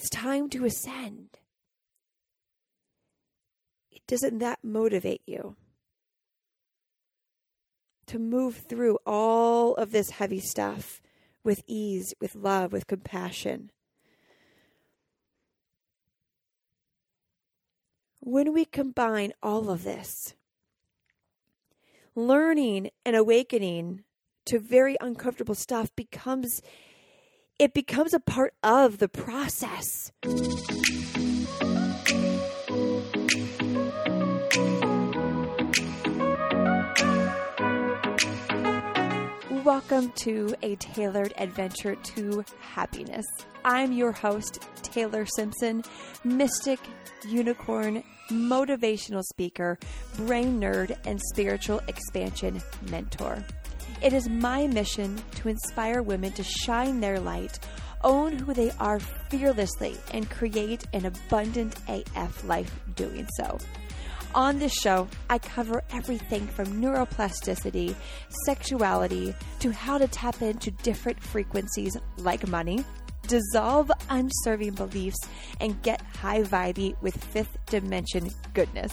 it's time to ascend. Doesn't that motivate you? To move through all of this heavy stuff with ease, with love, with compassion. When we combine all of this, learning and awakening to very uncomfortable stuff becomes it becomes a part of the process. Welcome to a tailored adventure to happiness. I'm your host, Taylor Simpson, mystic, unicorn, motivational speaker, brain nerd, and spiritual expansion mentor. It is my mission to inspire women to shine their light, own who they are fearlessly, and create an abundant AF life doing so. On this show, I cover everything from neuroplasticity, sexuality, to how to tap into different frequencies like money, dissolve unserving beliefs, and get high vibey with fifth dimension goodness.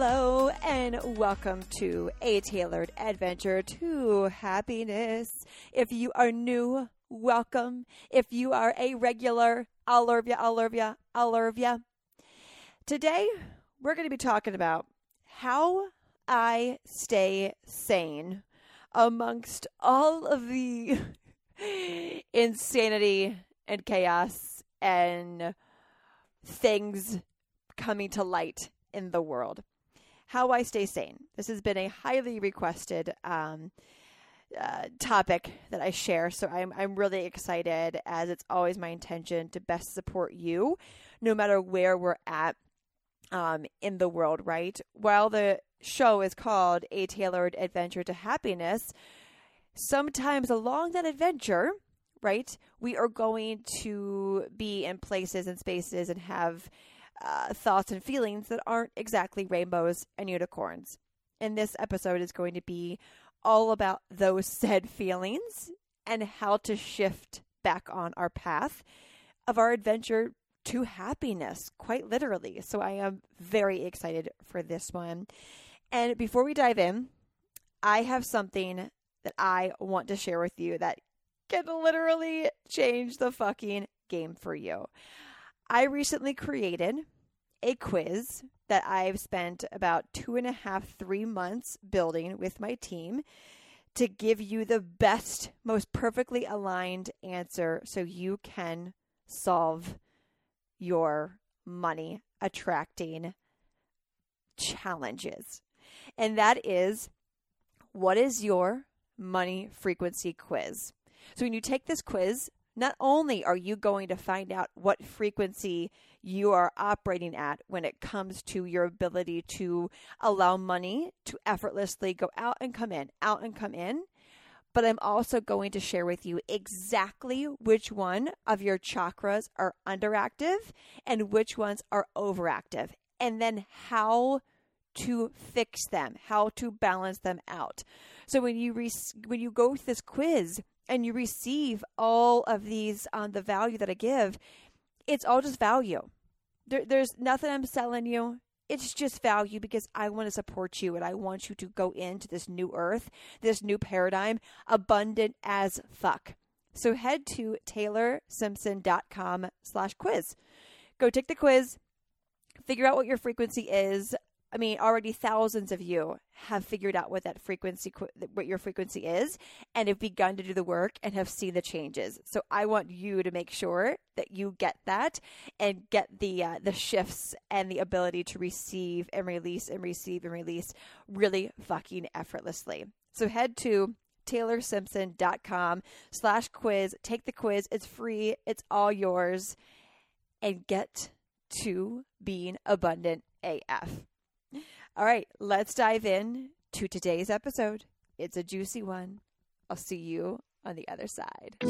Hello, and welcome to a tailored adventure to happiness. If you are new, welcome. If you are a regular, I'll love you, I'll love you, I'll love you. Today, we're going to be talking about how I stay sane amongst all of the insanity and chaos and things coming to light in the world. How I stay sane. This has been a highly requested um, uh, topic that I share, so I'm I'm really excited as it's always my intention to best support you, no matter where we're at um, in the world. Right. While the show is called A Tailored Adventure to Happiness, sometimes along that adventure, right, we are going to be in places and spaces and have uh, thoughts and feelings that aren't exactly rainbows and unicorns. And this episode is going to be all about those said feelings and how to shift back on our path of our adventure to happiness, quite literally. So I am very excited for this one. And before we dive in, I have something that I want to share with you that can literally change the fucking game for you. I recently created a quiz that I've spent about two and a half, three months building with my team to give you the best, most perfectly aligned answer so you can solve your money attracting challenges. And that is what is your money frequency quiz? So when you take this quiz, not only are you going to find out what frequency you are operating at when it comes to your ability to allow money to effortlessly go out and come in, out and come in, but I'm also going to share with you exactly which one of your chakras are underactive and which ones are overactive, and then how to fix them, how to balance them out. So when you re- when you go with this quiz, and you receive all of these um, the value that I give, it's all just value. There, there's nothing I'm selling you. It's just value because I want to support you and I want you to go into this new earth, this new paradigm, abundant as fuck. So head to taylorsimpson.com slash quiz. Go take the quiz, figure out what your frequency is, I mean, already thousands of you have figured out what that frequency, what your frequency is, and have begun to do the work and have seen the changes. So I want you to make sure that you get that and get the uh, the shifts and the ability to receive and release and receive and release really fucking effortlessly. So head to taylorsimpson.com slash quiz. Take the quiz. It's free. It's all yours. and get to being abundant AF. All right, let's dive in to today's episode. It's a juicy one. I'll see you on the other side.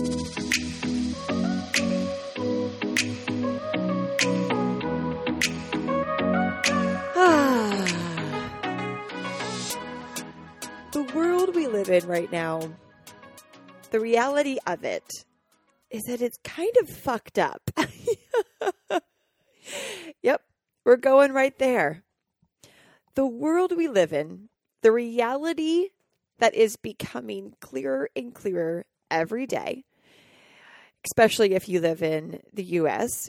the world we live in right now, the reality of it is that it's kind of fucked up. yep, we're going right there. The world we live in, the reality that is becoming clearer and clearer every day, especially if you live in the US,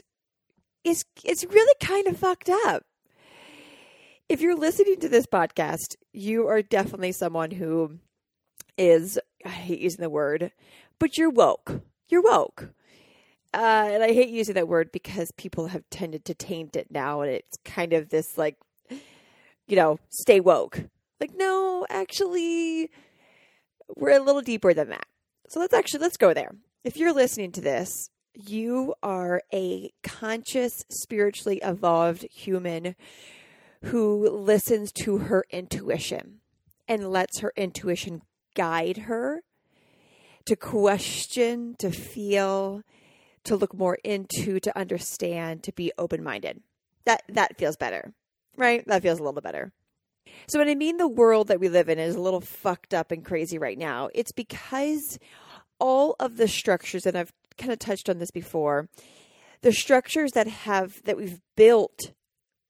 is it's really kind of fucked up. If you're listening to this podcast, you are definitely someone who is I hate using the word, but you're woke. You're woke. Uh, and I hate using that word because people have tended to taint it now, and it's kind of this like, you know, stay woke. Like, no, actually, we're a little deeper than that. So let's actually let's go there. If you're listening to this, you are a conscious, spiritually evolved human who listens to her intuition and lets her intuition guide her to question, to feel, to look more into, to understand, to be open-minded. That that feels better. Right? That feels a little better. So when I mean the world that we live in is a little fucked up and crazy right now, it's because all of the structures and I've kind of touched on this before, the structures that have that we've built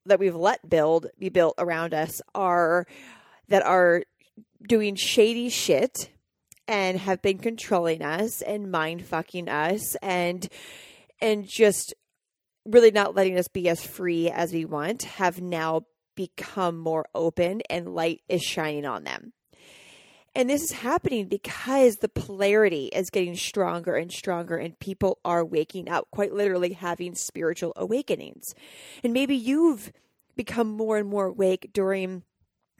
that we've let build be built around us are that are doing shady shit and have been controlling us and mind fucking us and and just really not letting us be as free as we want have now become more open and light is shining on them. And this is happening because the polarity is getting stronger and stronger, and people are waking up, quite literally having spiritual awakenings. And maybe you've become more and more awake during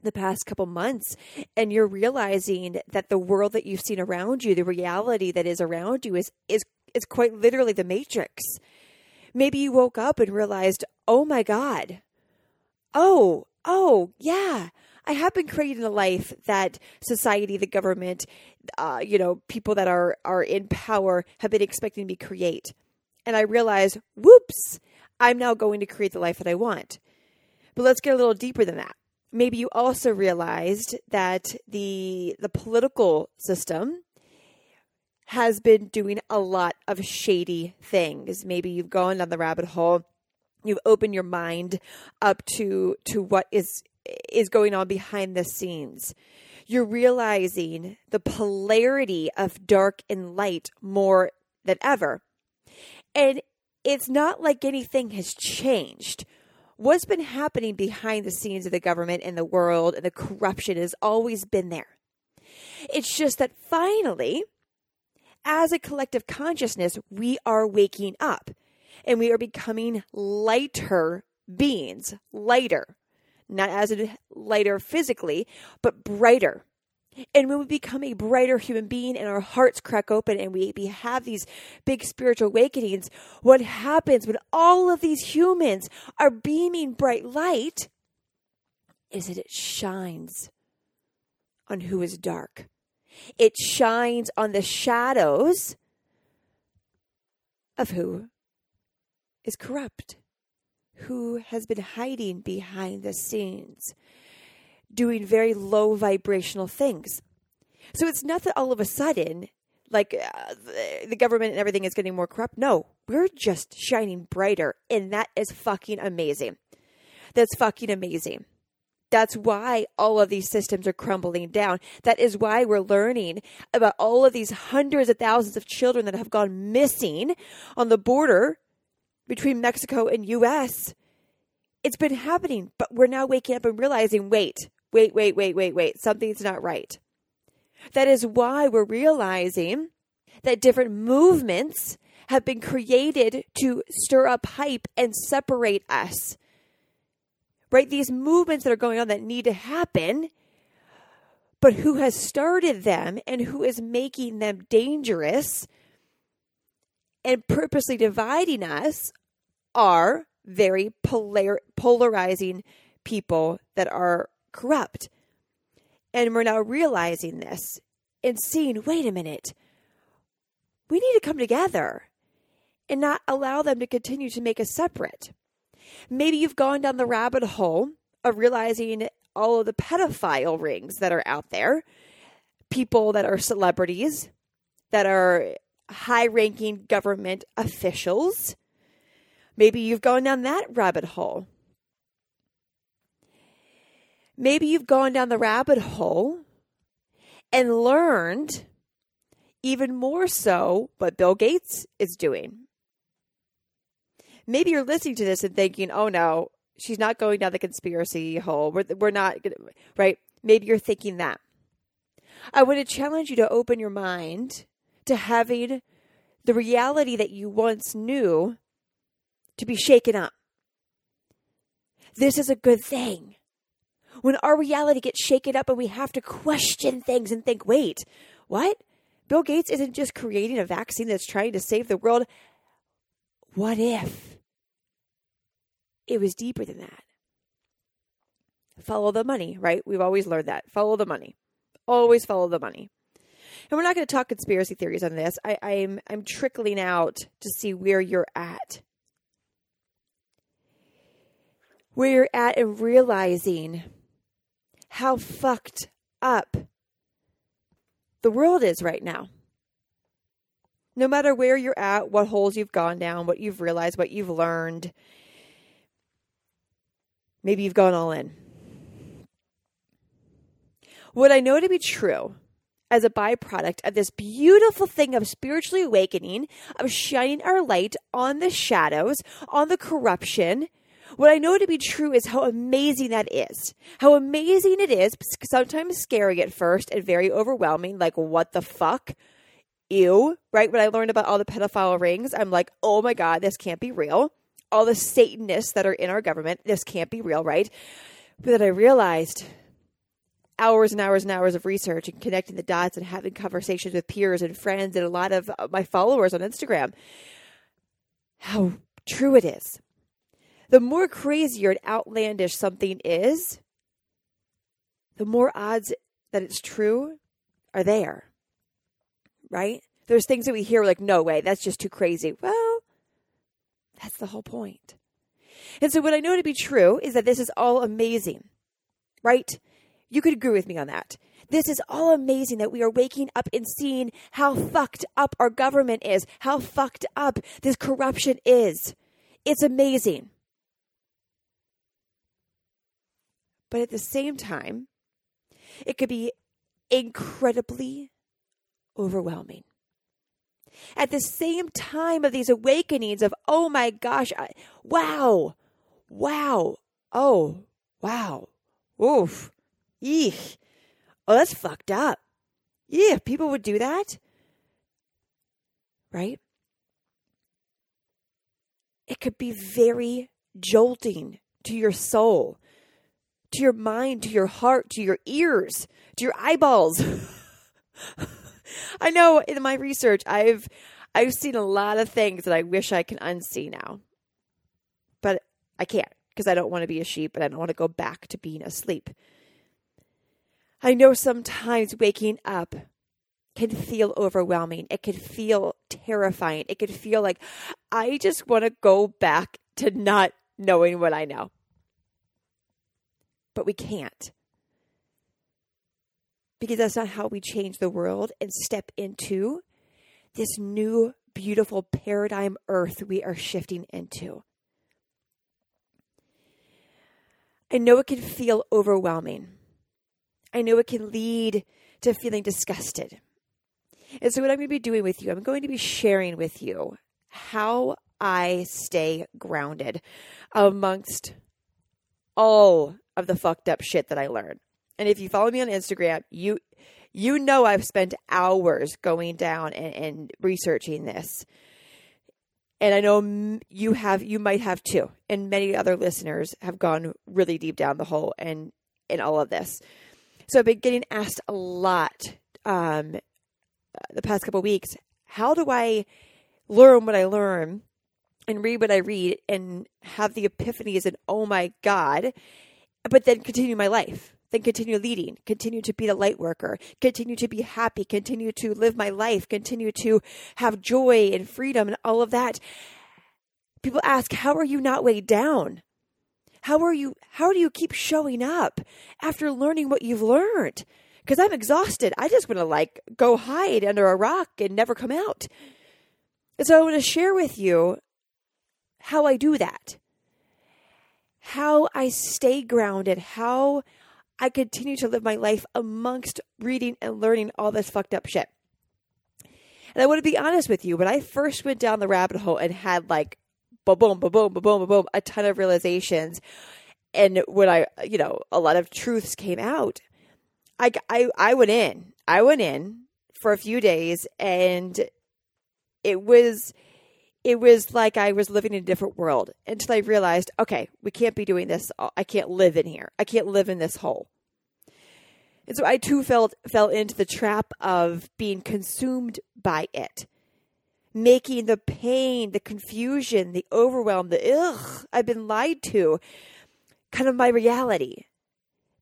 the past couple months and you're realizing that the world that you've seen around you the reality that is around you is is is quite literally the matrix maybe you woke up and realized oh my god oh oh yeah I have been creating a life that society, the government, uh, you know, people that are are in power have been expecting me to create. And I realize, whoops, I'm now going to create the life that I want. But let's get a little deeper than that. Maybe you also realized that the the political system has been doing a lot of shady things. Maybe you've gone down the rabbit hole. You've opened your mind up to to what is is going on behind the scenes. You're realizing the polarity of dark and light more than ever. And it's not like anything has changed what's been happening behind the scenes of the government and the world and the corruption has always been there. It's just that finally, as a collective consciousness, we are waking up and we are becoming lighter beings, lighter, not as a lighter physically, but brighter. And when we become a brighter human being and our hearts crack open and we, we have these big spiritual awakenings, what happens when all of these humans are beaming bright light is that it shines on who is dark. It shines on the shadows of who is corrupt, who has been hiding behind the scenes doing very low vibrational things. So it's not that all of a sudden, like uh, the government and everything is getting more corrupt. No, we're just shining brighter. And that is fucking amazing. That's fucking amazing. That's why all of these systems are crumbling down. That is why we're learning about all of these hundreds of thousands of children that have gone missing on the border between Mexico and US. It's been happening, but we're now waking up and realizing wait, wait, wait, wait, wait, wait, something's not right. That is why we're realizing that different movements have been created to stir up hype and separate us. Right? These movements that are going on that need to happen, but who has started them and who is making them dangerous and purposely dividing us are very polar- polarizing people that are corrupt. And we're now realizing this and seeing wait a minute, we need to come together and not allow them to continue to make us separate. Maybe you've gone down the rabbit hole of realizing all of the pedophile rings that are out there, people that are celebrities, that are high ranking government officials. Maybe you've gone down that rabbit hole. Maybe you've gone down the rabbit hole and learned even more so what Bill Gates is doing. Maybe you're listening to this and thinking, oh no, she's not going down the conspiracy hole. We're, we're not, right? Maybe you're thinking that. I want to challenge you to open your mind to having the reality that you once knew to be shaken up. This is a good thing. When our reality gets shaken up and we have to question things and think, wait, what? Bill Gates isn't just creating a vaccine that's trying to save the world. What if it was deeper than that? Follow the money, right? We've always learned that. Follow the money. Always follow the money. And we're not going to talk conspiracy theories on this. I, I'm I'm trickling out to see where you're at. Where you're at and realizing how fucked up the world is right now. No matter where you're at, what holes you've gone down, what you've realized, what you've learned, maybe you've gone all in. What I know to be true as a byproduct of this beautiful thing of spiritually awakening, of shining our light on the shadows, on the corruption, what I know to be true is how amazing that is. How amazing it is, sometimes scary at first and very overwhelming, like, what the fuck? Ew, right? When I learned about all the pedophile rings, I'm like, oh my God, this can't be real. All the Satanists that are in our government, this can't be real, right? But then I realized hours and hours and hours of research and connecting the dots and having conversations with peers and friends and a lot of uh, my followers on Instagram how true it is the more crazier and outlandish something is, the more odds that it's true are there. Right? There's things that we hear like, no way, that's just too crazy. Well, that's the whole point. And so, what I know to be true is that this is all amazing, right? You could agree with me on that. This is all amazing that we are waking up and seeing how fucked up our government is, how fucked up this corruption is. It's amazing. But at the same time, it could be incredibly overwhelming. At the same time of these awakenings of, oh my gosh, I, wow, wow, oh, wow, oof, eek, oh, that's fucked up. Yeah, people would do that. Right? It could be very jolting to your soul to your mind, to your heart, to your ears, to your eyeballs. I know in my research I've I've seen a lot of things that I wish I can unsee now. But I can't because I don't want to be a sheep and I don't want to go back to being asleep. I know sometimes waking up can feel overwhelming. It can feel terrifying. It can feel like I just want to go back to not knowing what I know but we can't. Because that's not how we change the world and step into this new, beautiful paradigm earth we are shifting into. I know it can feel overwhelming. I know it can lead to feeling disgusted. And so, what I'm going to be doing with you, I'm going to be sharing with you how I stay grounded amongst all of the fucked up shit that I learned. And if you follow me on Instagram, you you know I've spent hours going down and, and researching this. And I know you have you might have too. And many other listeners have gone really deep down the hole and in all of this. So I've been getting asked a lot um, the past couple weeks, how do I learn what I learn and read what I read and have the epiphanies and oh my God, but then continue my life. Then continue leading, continue to be the light worker, continue to be happy, continue to live my life, continue to have joy and freedom and all of that. People ask, how are you not weighed down? How are you how do you keep showing up after learning what you've learned? Because I'm exhausted. I just want to like go hide under a rock and never come out. And so I want to share with you how I do that. How I stay grounded, how I continue to live my life amongst reading and learning all this fucked up shit. And I want to be honest with you, when I first went down the rabbit hole and had like boom, boom, boom, boom, boom, boom, a ton of realizations, and when I, you know, a lot of truths came out, I, I, I went in. I went in for a few days, and it was it was like I was living in a different world until I realized, okay, we can't be doing this. I can't live in here. I can't live in this hole. And so I too felt fell into the trap of being consumed by it, making the pain, the confusion, the overwhelm, the ugh, I've been lied to, kind of my reality.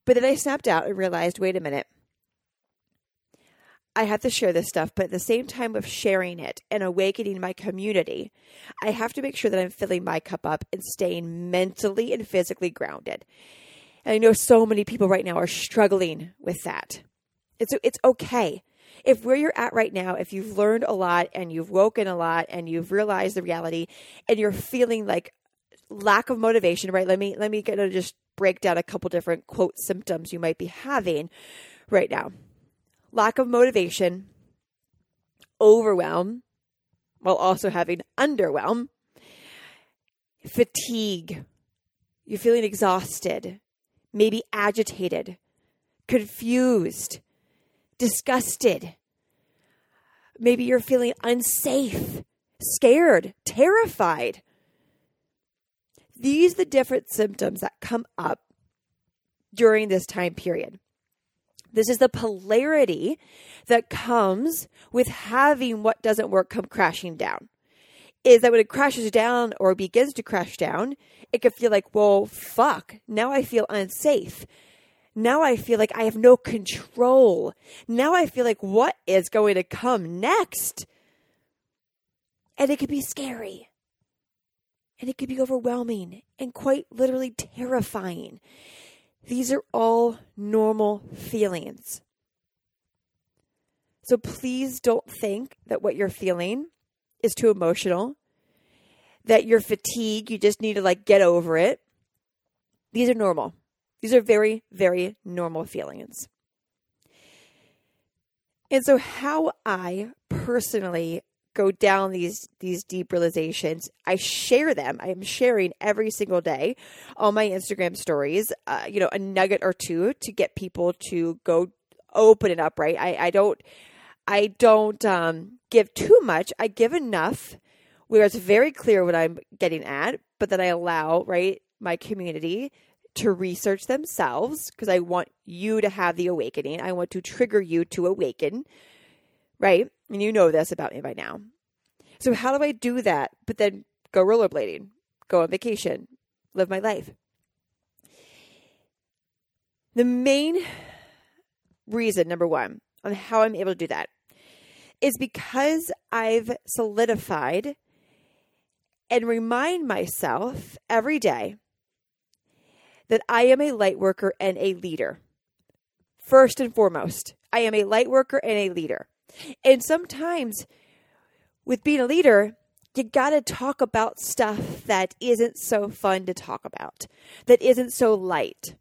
But then I snapped out and realized, wait a minute. I have to share this stuff, but at the same time of sharing it and awakening my community, I have to make sure that I'm filling my cup up and staying mentally and physically grounded. And I know so many people right now are struggling with that. It's it's okay. If where you're at right now, if you've learned a lot and you've woken a lot and you've realized the reality and you're feeling like lack of motivation, right? Let me let me kind of just break down a couple different quote symptoms you might be having right now lack of motivation, overwhelm, while also having underwhelm, fatigue, you're feeling exhausted, maybe agitated, confused, disgusted. Maybe you're feeling unsafe, scared, terrified. These are the different symptoms that come up during this time period. This is the polarity that comes with having what doesn't work come crashing down. Is that when it crashes down or begins to crash down, it can feel like, well, fuck, now I feel unsafe. Now I feel like I have no control. Now I feel like what is going to come next? And it could be scary. And it could be overwhelming and quite literally terrifying. These are all normal feelings. So please don't think that what you're feeling is too emotional, that you're fatigued, you just need to like get over it. These are normal. These are very, very normal feelings. And so, how I personally go down these these deep realizations. I share them. I am sharing every single day on my instagram stories uh, you know a nugget or two to get people to go open it up right? I, I don't i don't um, give too much. I give enough where it's very clear what i'm getting at but then i allow right my community to research themselves because i want you to have the awakening. I want to trigger you to awaken right? And you know this about me by now. So, how do I do that? But then go rollerblading, go on vacation, live my life. The main reason, number one, on how I'm able to do that is because I've solidified and remind myself every day that I am a light worker and a leader. First and foremost, I am a light worker and a leader. And sometimes with being a leader, you got to talk about stuff that isn't so fun to talk about, that isn't so light.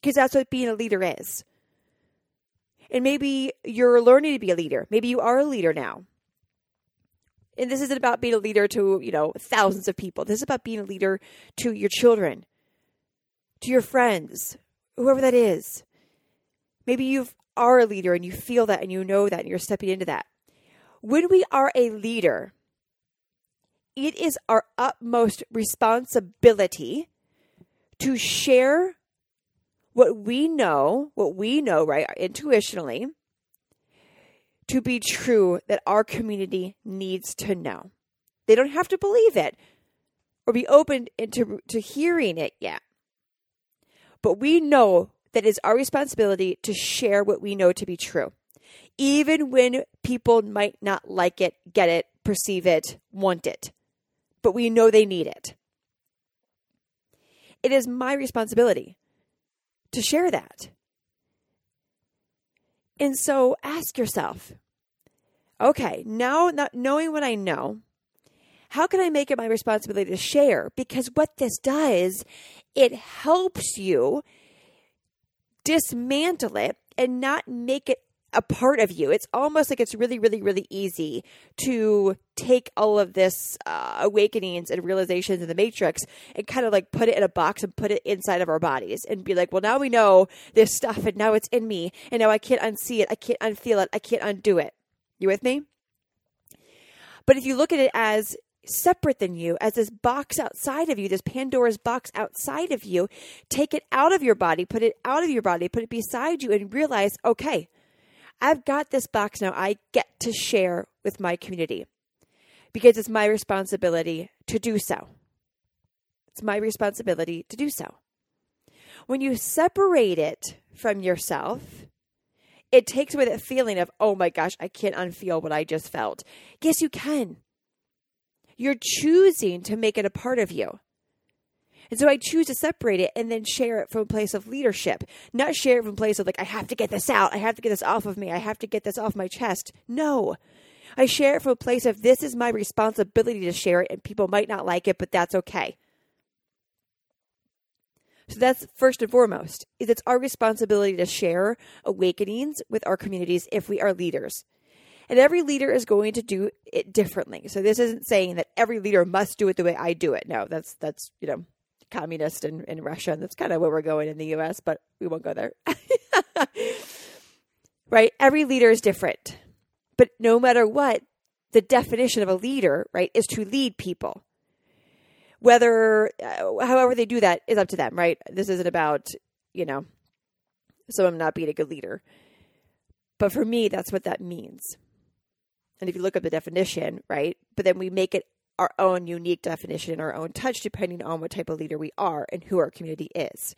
Because that's what being a leader is. And maybe you're learning to be a leader. Maybe you are a leader now. And this isn't about being a leader to, you know, thousands of people. This is about being a leader to your children, to your friends, whoever that is. Maybe you are a leader and you feel that and you know that and you're stepping into that. When we are a leader, it is our utmost responsibility to share what we know, what we know, right, intuitionally, to be true that our community needs to know. They don't have to believe it or be open to, to hearing it yet. But we know that it's our responsibility to share what we know to be true, even when people might not like it, get it, perceive it, want it. But we know they need it. It is my responsibility to share that. And so ask yourself okay, now not knowing what I know, how can I make it my responsibility to share? Because what this does, it helps you dismantle it and not make it a part of you. It's almost like it's really, really, really easy to take all of this uh, awakenings and realizations in the matrix and kind of like put it in a box and put it inside of our bodies and be like, well, now we know this stuff and now it's in me and now I can't unsee it. I can't unfeel it. I can't undo it. You with me? But if you look at it as separate than you, as this box outside of you, this Pandora's box outside of you, take it out of your body, put it out of your body, put it beside you, and realize, okay, I've got this box now. I get to share with my community because it's my responsibility to do so. It's my responsibility to do so. When you separate it from yourself, it takes away that feeling of, oh my gosh, I can't unfeel what I just felt. Yes, you can. You're choosing to make it a part of you. And so I choose to separate it and then share it from a place of leadership, not share it from a place of like, I have to get this out. I have to get this off of me. I have to get this off my chest. No. I share it from a place of this is my responsibility to share it and people might not like it, but that's okay. So that's first and foremost is it's our responsibility to share awakenings with our communities if we are leaders. And every leader is going to do it differently. So this isn't saying that every leader must do it the way I do it. No, that's that's, you know, communist in, in Russia, and that's kind of where we're going in the US, but we won't go there. right? Every leader is different. But no matter what, the definition of a leader, right, is to lead people whether uh, however they do that is up to them right this isn't about you know someone not being a good leader but for me that's what that means and if you look up the definition right but then we make it our own unique definition and our own touch depending on what type of leader we are and who our community is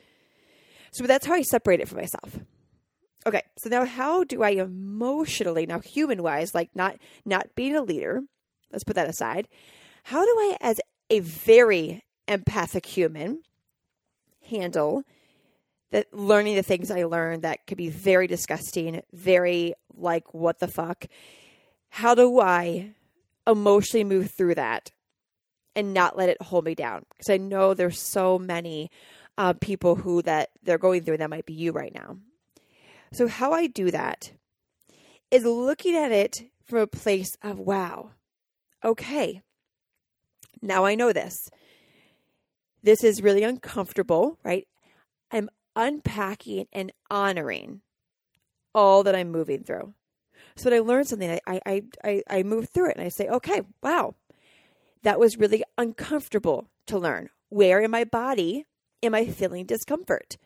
so that's how i separate it for myself okay so now how do i emotionally now human wise like not not being a leader let's put that aside how do i as a very empathic human handle that learning the things I learned that could be very disgusting, very like what the fuck. How do I emotionally move through that and not let it hold me down? Because I know there's so many uh, people who that they're going through, that might be you right now. So how I do that is looking at it from a place of wow, okay, now I know this. This is really uncomfortable, right? I'm unpacking and honoring all that I'm moving through. So when I learn something, I, I, I, I move through it and I say, okay, wow, that was really uncomfortable to learn. Where in my body am I feeling discomfort?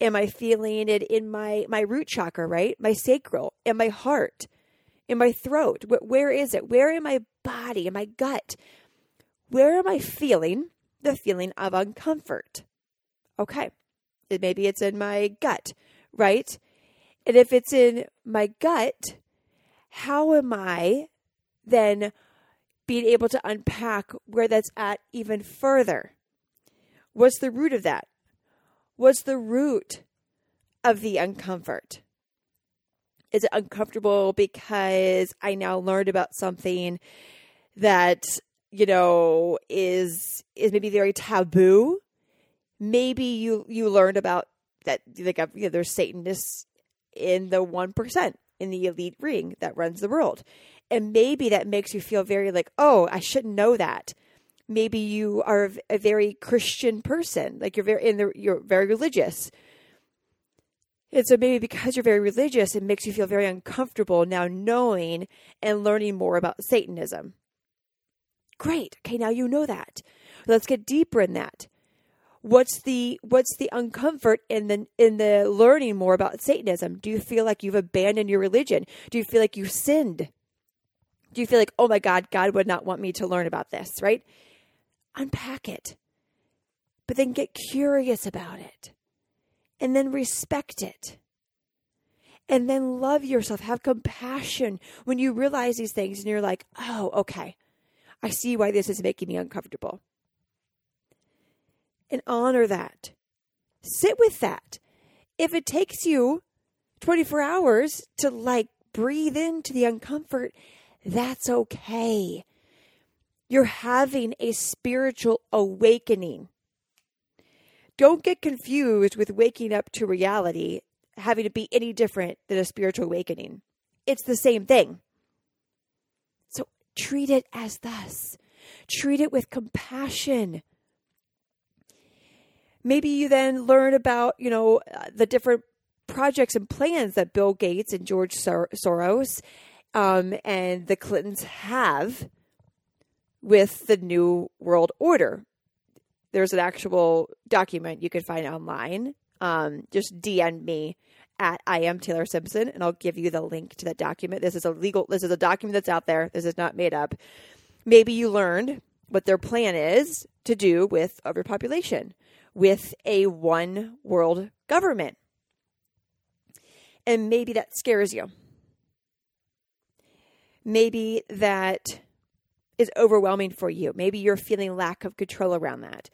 Am I feeling it in my, my root chakra, right? My sacral, in my heart, in my throat? Where is it? Where in my body, in my gut? Where am I feeling the feeling of uncomfort? Okay. Maybe it's in my gut, right? And if it's in my gut, how am I then being able to unpack where that's at even further? What's the root of that? What's the root of the uncomfort? Is it uncomfortable because I now learned about something that you know is is maybe very taboo maybe you you learned about that like uh, you know, there's satanists in the 1% in the elite ring that runs the world and maybe that makes you feel very like oh i shouldn't know that maybe you are a very christian person like you're very in the you're very religious and so maybe because you're very religious it makes you feel very uncomfortable now knowing and learning more about satanism Great. Okay, now you know that. Let's get deeper in that. What's the what's the uncomfort in the in the learning more about Satanism? Do you feel like you've abandoned your religion? Do you feel like you've sinned? Do you feel like, oh my God, God would not want me to learn about this, right? Unpack it. But then get curious about it. And then respect it. And then love yourself. Have compassion when you realize these things and you're like, oh, okay. I see why this is making me uncomfortable. And honor that. Sit with that. If it takes you 24 hours to like breathe into the uncomfort, that's okay. You're having a spiritual awakening. Don't get confused with waking up to reality having to be any different than a spiritual awakening. It's the same thing. So treat it as thus. Treat it with compassion. Maybe you then learn about, you know, uh, the different projects and plans that Bill Gates and George Sor- Soros um, and the Clintons have with the New World Order. There's an actual document you can find online. Um, just DM me at I am Taylor Simpson, and I'll give you the link to that document. This is a legal. This is a document that's out there. This is not made up. Maybe you learned what their plan is to do with overpopulation, with a one world government, and maybe that scares you. Maybe that is overwhelming for you. Maybe you're feeling lack of control around that.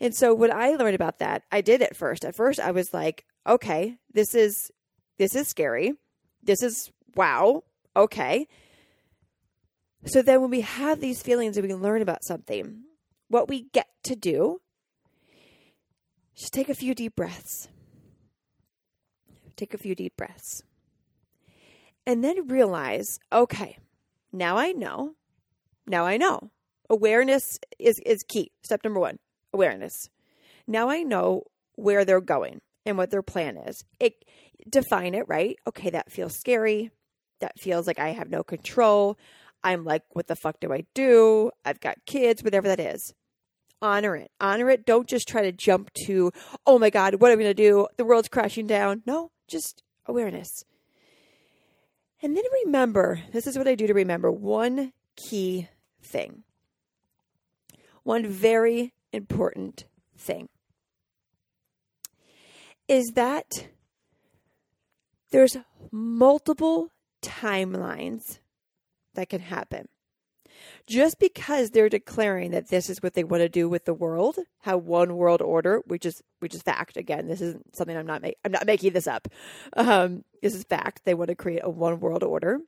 And so when I learned about that, I did at first. At first I was like, okay, this is this is scary. This is wow. Okay. So then when we have these feelings and we learn about something, what we get to do just take a few deep breaths. Take a few deep breaths. And then realize, okay, now I know. Now I know. Awareness is, is key. Step number one awareness. Now I know where they're going and what their plan is. It define it, right? Okay, that feels scary. That feels like I have no control. I'm like, what the fuck do I do? I've got kids, whatever that is. Honor it. Honor it. Don't just try to jump to, oh my God, what am I going to do? The world's crashing down. No, just awareness. And then remember this is what I do to remember one key thing. One very important thing is that there's multiple timelines that can happen. Just because they're declaring that this is what they want to do with the world, have one world order, which is which is fact. Again, this isn't something I'm not making. I'm not making this up. Um, this is fact. They want to create a one world order.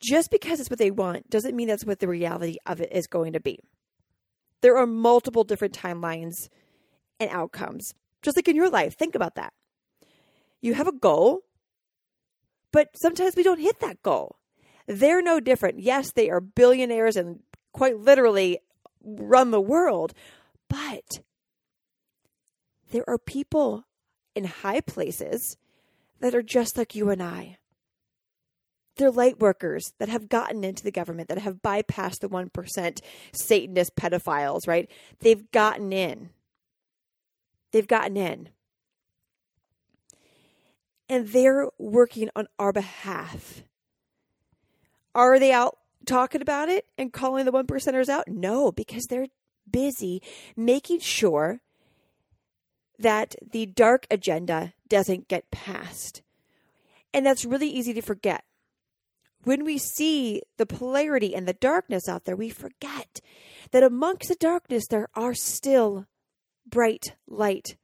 Just because it's what they want doesn't mean that's what the reality of it is going to be. There are multiple different timelines and outcomes just like in your life, think about that. You have a goal, but sometimes we don't hit that goal. They're no different. Yes, they are billionaires and quite literally run the world, but there are people in high places that are just like you and I. They're light workers that have gotten into the government, that have bypassed the 1% Satanist pedophiles, right? They've gotten in they've gotten in. And they're working on our behalf. Are they out talking about it and calling the one percenters out? No, because they're busy making sure that the dark agenda doesn't get passed. And that's really easy to forget. When we see the polarity and the darkness out there, we forget that amongst the darkness, there are still bright light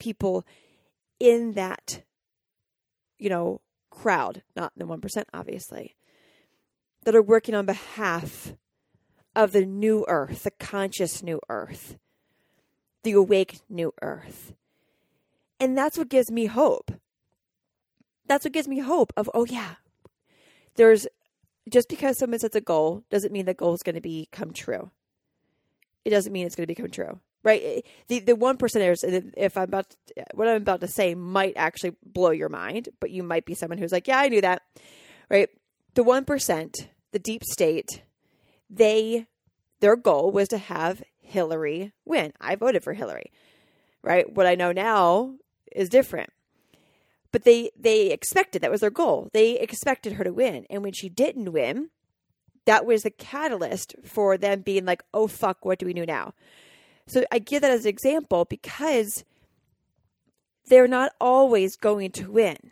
people in that, you know, crowd, not the 1%, obviously, that are working on behalf of the new earth, the conscious new earth, the awake new earth. And that's what gives me hope. That's what gives me hope of, oh, yeah, there's just because someone sets a goal doesn't mean that goal is going to become true. It doesn't mean it's going to become true right? The the one percenters, uh, if I'm about to, what I'm about to say, might actually blow your mind, but you might be someone who's like, yeah, I knew that, right? The one percent, the deep state, they their goal was to have Hillary win. I voted for Hillary, right? What I know now is different, but they they expected that was their goal. They expected her to win, and when she didn't win, that was the catalyst for them being like, "Oh fuck, what do we do now?" So I give that as an example because they're not always going to win.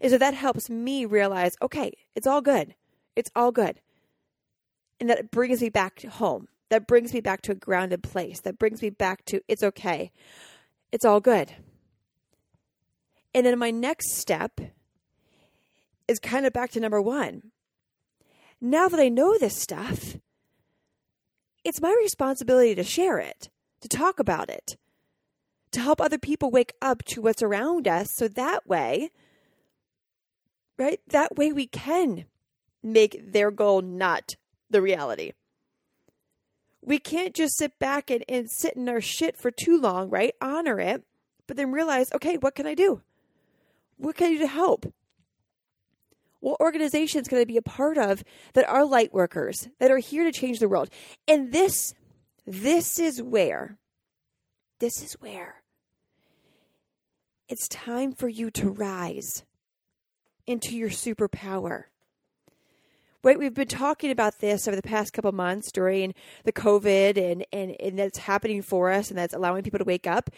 And so that helps me realize, okay, it's all good. It's all good. And that brings me back home. That brings me back to a grounded place. That brings me back to it's okay. It's all good. And then my next step is kind of back to number one. Now that I know this stuff, it's my responsibility to share it, to talk about it, to help other people wake up to what's around us so that way, right? That way we can make their goal not the reality. We can't just sit back and, and sit in our shit for too long, right? Honor it, but then realize, okay, what can I do? What can I do to help? What organizations can I be a part of that are light workers, that are here to change the world? And this, this is where, this is where it's time for you to rise into your superpower. Right, we've been talking about this over the past couple months during the COVID and, and, and that's happening for us and that's allowing people to wake up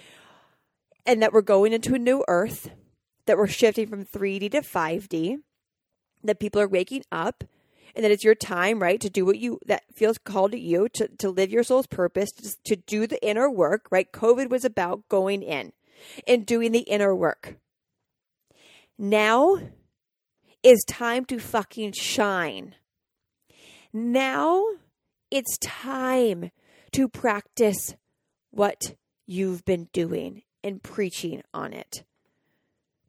and that we're going into a new earth, that we're shifting from 3D to 5D, that people are waking up and that it's your time, right, to do what you that feels called to you, to, to live your soul's purpose, to, to do the inner work, right? COVID was about going in and doing the inner work. Now is time to fucking shine. Now it's time to practice what you've been doing and preaching on it.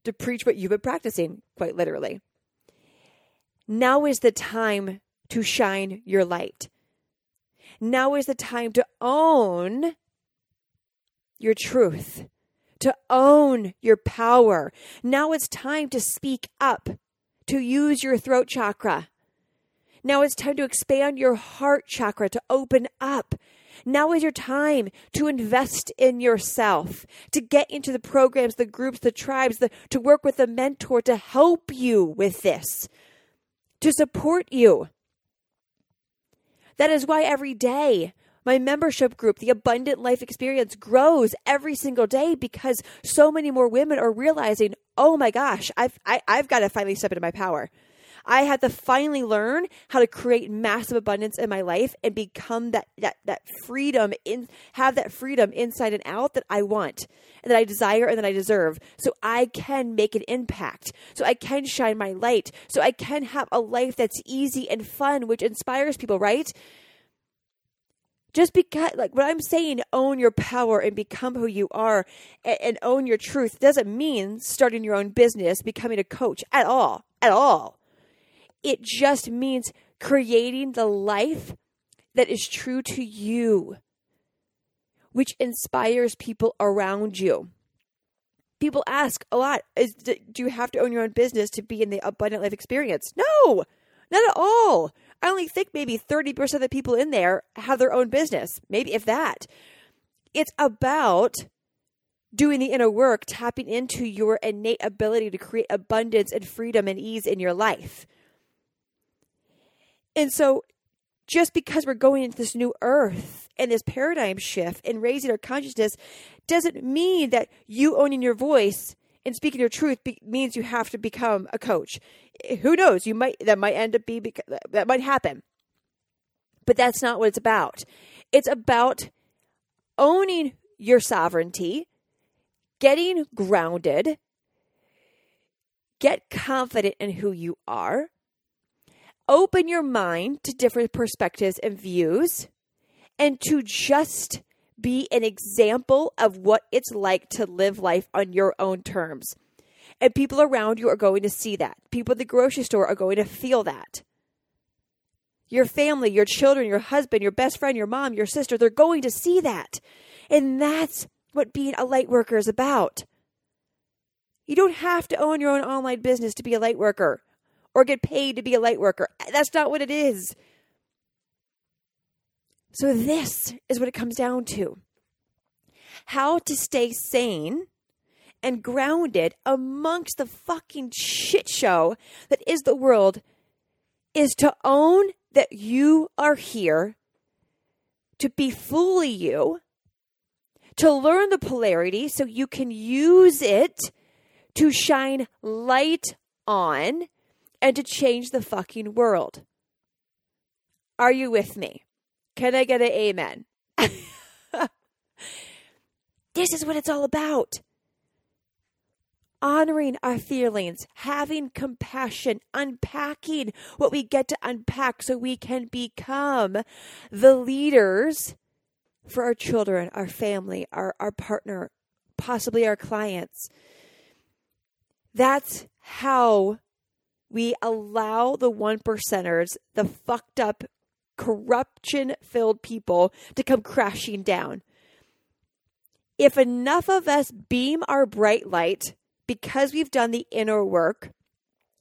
To preach what you've been practicing, quite literally. Now is the time to shine your light. Now is the time to own your truth, to own your power. Now it's time to speak up, to use your throat chakra. Now it's time to expand your heart chakra, to open up. Now is your time to invest in yourself, to get into the programs, the groups, the tribes, the, to work with a mentor to help you with this to support you. That is why every day my membership group, the Abundant Life Experience, grows every single day because so many more women are realizing, oh my gosh, I've, I, have i have got to finally step into my power. I had to finally learn how to create massive abundance in my life and become that that that freedom in have that freedom inside and out that I want and that I desire and that I deserve. So I can make an impact. So I can shine my light. So I can have a life that's easy and fun, which inspires people, right? Just because like what i'm saying own your power and become who you are and, and, own your truth doesn't mean starting your own business becoming a coach at all at all it just means creating the life that is true to you, which inspires people around you. People ask a lot is do you have to own your own business to be in the abundant life experience? No, not at all. I only think maybe 30% of the people in there have their own business, maybe if that. It's about doing the inner work, tapping into your innate ability to create abundance and freedom and ease in your life. And so just because we're going into this new earth and this paradigm shift and raising our consciousness doesn't mean that you owning your voice and speaking your truth be- means you have to become a coach. Who knows? You might that might end up be that might happen. But that's not what it's about. It's about owning your sovereignty, getting grounded, get confident in who you are, open your mind to different perspectives and views and to just be an example of what it's like to live life on your own terms. And people around you are going to see that. People at the grocery store are going to feel that. Your family, your children, your husband, your best friend, your mom, your sister, they're going to see that. And that's what being a light worker is about. You don't have to own your own online business to be a light worker or get paid to be a light worker. That's not what it is. So, this is what it comes down to how to stay sane and grounded amongst the fucking shit show that is the world is to own that you are here to be fully you, to learn the polarity so you can use it to shine light on and to change the fucking world. Are you with me? Can I get an amen? this is what it's all about. Honoring our feelings, having compassion, unpacking what we get to unpack so we can become the leaders for our children, our family, our, our partner, possibly our clients. That's how we allow the one percenters, the fucked up, corruption filled people to come crashing down. If enough of us beam our bright light because we've done the inner work,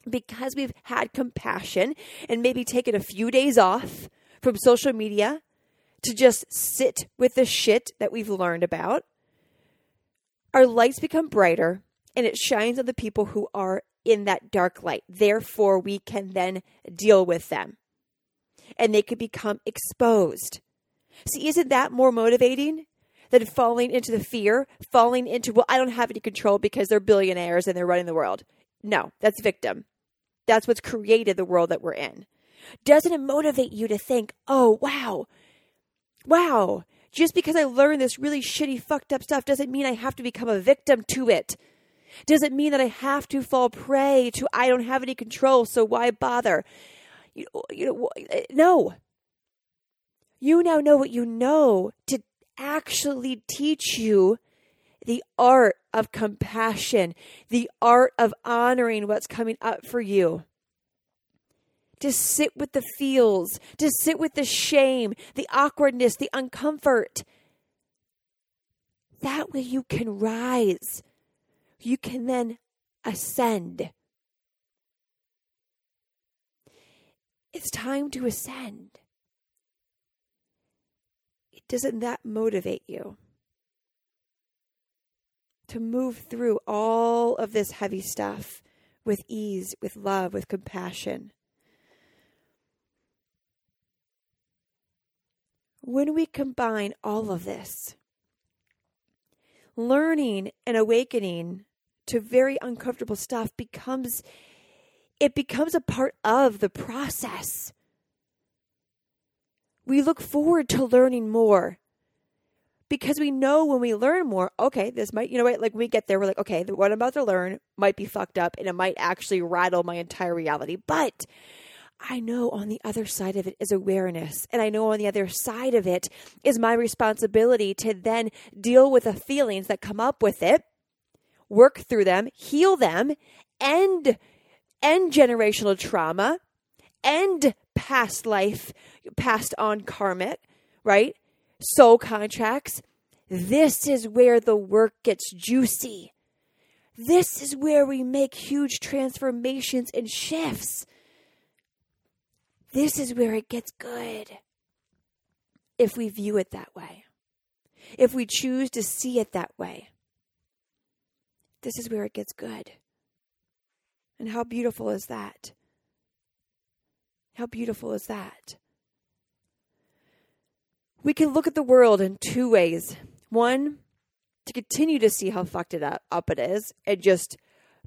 because we've had compassion and maybe taken a few days off from social media to just sit with the shit that we've learned about, our lights become brighter and it shines on the people who are in that dark light. Therefore, we can then deal with them and they could become exposed. See, isn't that more motivating than falling into the fear, falling into, well, I don't have any control because they're billionaires and they're running the world? No, that's victim. That's what's created the world that we're in. Doesn't it motivate you to think, oh, wow, wow, just because I learned this really shitty, fucked up stuff doesn't mean I have to become a victim to it. Does it mean that I have to fall prey to I don't have any control, so why bother? You, you know, eh, no. You now know what you know to actually teach you the art of compassion, the art of honoring what's coming up for you. To sit with the feels, to sit with the shame, the awkwardness, the uncomfort. That way you can rise you can then ascend. It's time to ascend. Doesn't that motivate you? To move through all of this heavy stuff with ease, with love, with compassion. When we combine all of this, learning and awakening to very uncomfortable stuff becomes it becomes a part of the process. We look forward to learning more because we know when we learn more, okay, this might, you know what, like we get there, we're like, okay, what I'm about to learn might be fucked up and it might actually rattle my entire reality. But I know on the other side of it is awareness. And I know on the other side of it is my responsibility to then deal with the feelings that come up with it, work through them, heal them, end, end generational trauma, end past life, passed on karmic, right? Soul contracts. This is where the work gets juicy. This is where we make huge transformations and shifts. This is where it gets good. If we view it that way, if we choose to see it that way, this is where it gets good. And how beautiful is that? How beautiful is that? We can look at the world in two ways. One, to continue to see how fucked it up, up it is, and just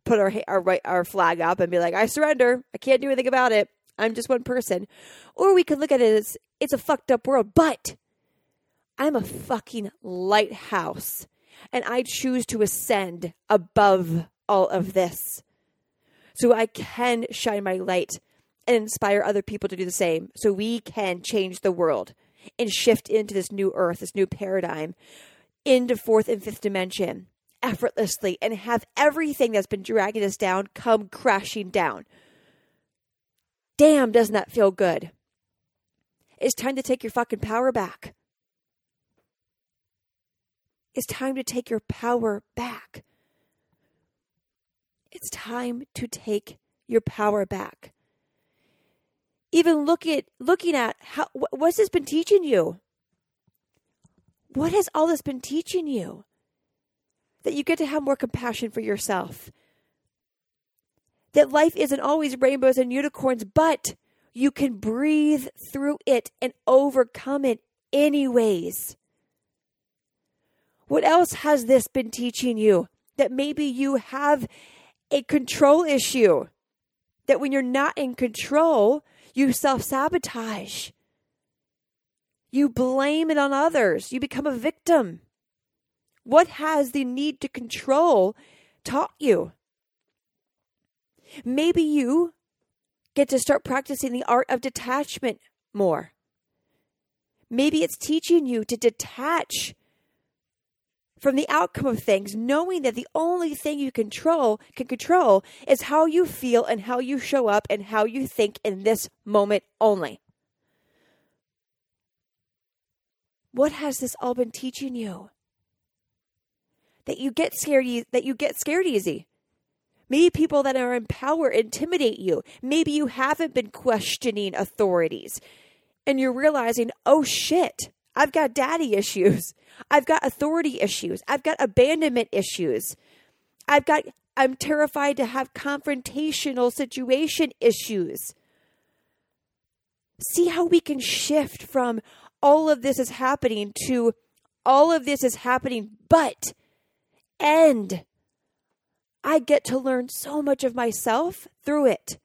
put our our our flag up and be like, I surrender. I can't do anything about it. I'm just one person. Or we could look at it as it's a fucked up world, but I'm a fucking lighthouse and I choose to ascend above all of this so I can shine my light and inspire other people to do the same so we can change the world and shift into this new earth, this new paradigm, into fourth and fifth dimension effortlessly and have everything that's been dragging us down come crashing down damn, doesn't that feel good? It's time to take your fucking power back. It's time to take your power back. It's time to take your power back. Even look at looking at how what's this been teaching you? What has all this been teaching you? that you get to have more compassion for yourself. That life isn't always rainbows and unicorns, but you can breathe through it and overcome it anyways. What else has this been teaching you? That maybe you have a control issue. That when you're not in control, you self sabotage. You blame it on others. You become a victim. What has the need to control taught you? Maybe you get to start practicing the art of detachment more. Maybe it's teaching you to detach from the outcome of things, knowing that the only thing you control can control is how you feel and how you show up and how you think in this moment only. What has this all been teaching you? That you get scared that you get scared easy. Maybe people that are in power intimidate you. Maybe you haven't been questioning authorities and you're realizing, oh shit, I've got daddy issues. I've got authority issues. I've got abandonment issues. I've got, I'm terrified to have confrontational situation issues. See how we can shift from all of this is happening to all of this is happening, but, and I get to learn so much of myself through it.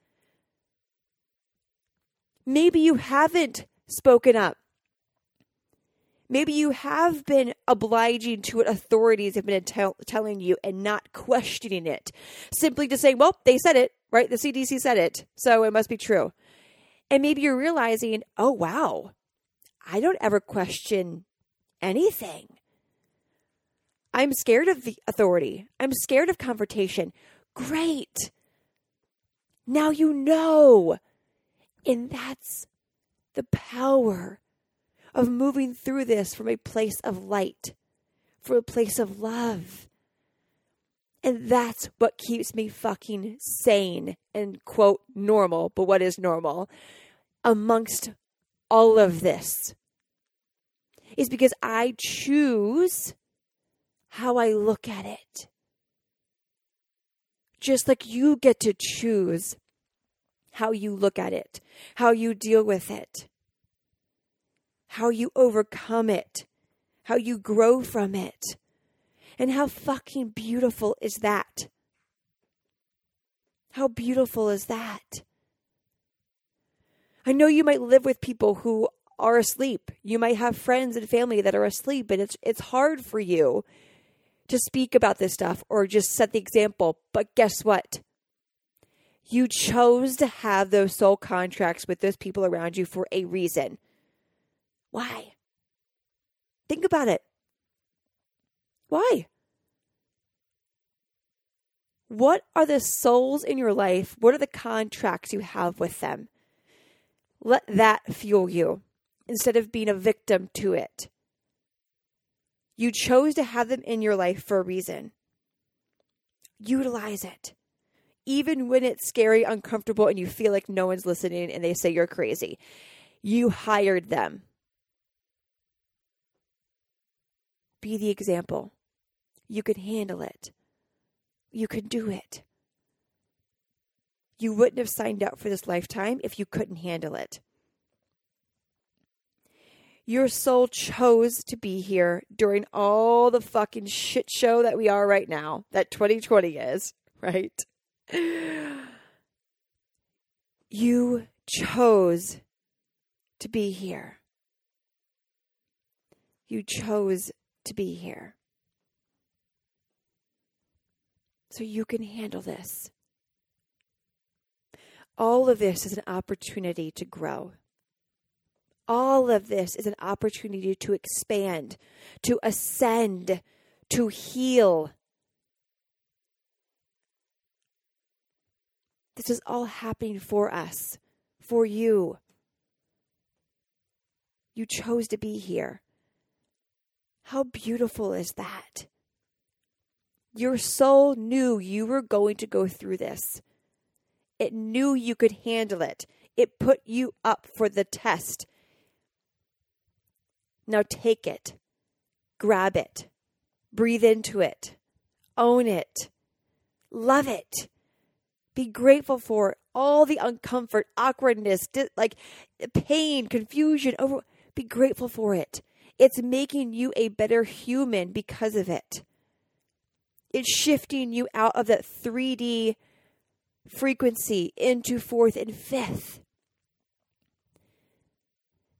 Maybe you haven't spoken up. Maybe you have been obliging to what authorities have been tell- telling you and not questioning it. Simply to say, well, they said it, right? The CDC said it, so it must be true. And maybe you're realizing, oh, wow, I don't ever question anything. I'm scared of the authority. I'm scared of confrontation. Great. Now you know. And that's the power of moving through this from a place of light, from a place of love. And that's what keeps me fucking sane and quote normal, but what is normal amongst all of this is because I choose how I look at it. Just like you get to choose how you look at it, how you deal with it, how you overcome it, how you grow from it. And how fucking beautiful is that? How beautiful is that? I know you might live with people who are asleep. You might have friends and family that are asleep, and it's it's hard for you to speak about this stuff or just set the example. But guess what? You chose to have those soul contracts with those people around you for a reason. Why? Think about it. Why? What are the souls in your life? What are the contracts you have with them? Let that fuel you instead of being a victim to it. You chose to have them in your life for a reason. Utilize it even when it's scary, uncomfortable, and you feel like no one's listening and they say you're crazy. You hired them. Be the example. You can handle it. You can do it. You wouldn't have signed up for this lifetime if you couldn't handle it. Your soul chose to be here during all the fucking shit show that we are right now, that 2020 is, right? You chose to be here. You chose to be here. So you can handle this. All of this is an opportunity to grow. All of this is an opportunity to expand, to ascend, to heal, This is all happening for us, for you. You chose to be here. How beautiful is that? Your soul knew you were going to go through this. It knew you could handle it. It put you up for the test. Now take it, grab it, breathe into it, Own it. Love it. Be grateful for all the uncomfort, awkwardness, like pain, confusion. Over, be grateful for it. It's making you a better human because of it. It's shifting you out of that 3D frequency into fourth and fifth.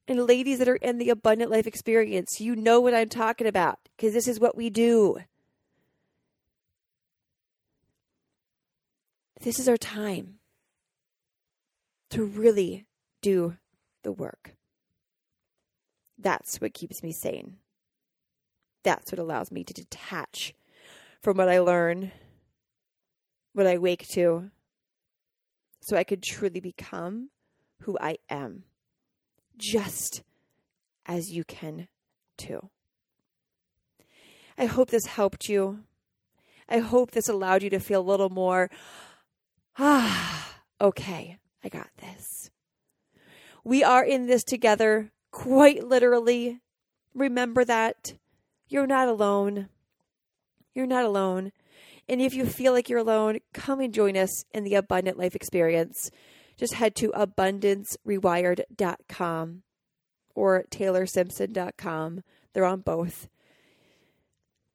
And ladies that are in the abundant life experience, you know what I'm talking about because this is what we do. This is our time to really do the work. That's what keeps me sane. That's what allows me to detach from what I learn, what I wake to, so I could truly become who I am, just as you can too. I hope this helped you. I hope this allowed you to feel a little more, ah, okay, I got this. We are in this together, quite literally. Remember that. You're not alone. You're not alone. And if you feel like you're alone, come and join us in the Abundant Life Experience. Just head to abundancerewired.com or taylorsimpson.com. They're on both.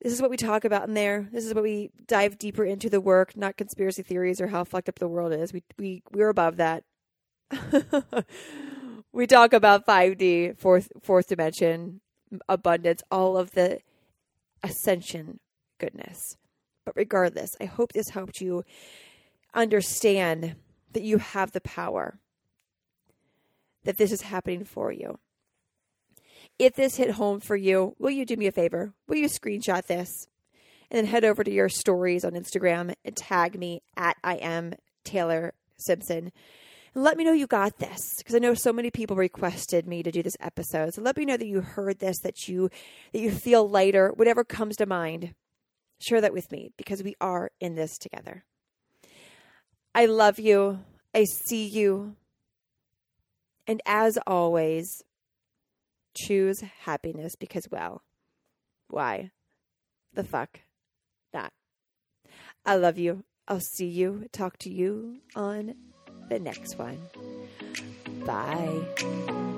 This is what we talk about in there. This is what we dive deeper into the work, not conspiracy theories or how fucked up the world is. We we we're above that. we talk about 5D, fourth fourth dimension, abundance, all of the ascension goodness. But regardless, I hope this helped you understand that you have the power, that this is happening for you. If this hit home for you, will you do me a favor? Will you screenshot this and then head over to your stories on Instagram and tag me at I am Taylor Simpson and let me know you got this because I know so many people requested me to do this episode. So let me know that you heard this, that you that you feel lighter, whatever comes to mind share that with me because we are in this together. I love you. I see you. And as always, choose happiness because, well, why the fuck not? I love you. I'll see you, talk to you on the next one. Bye.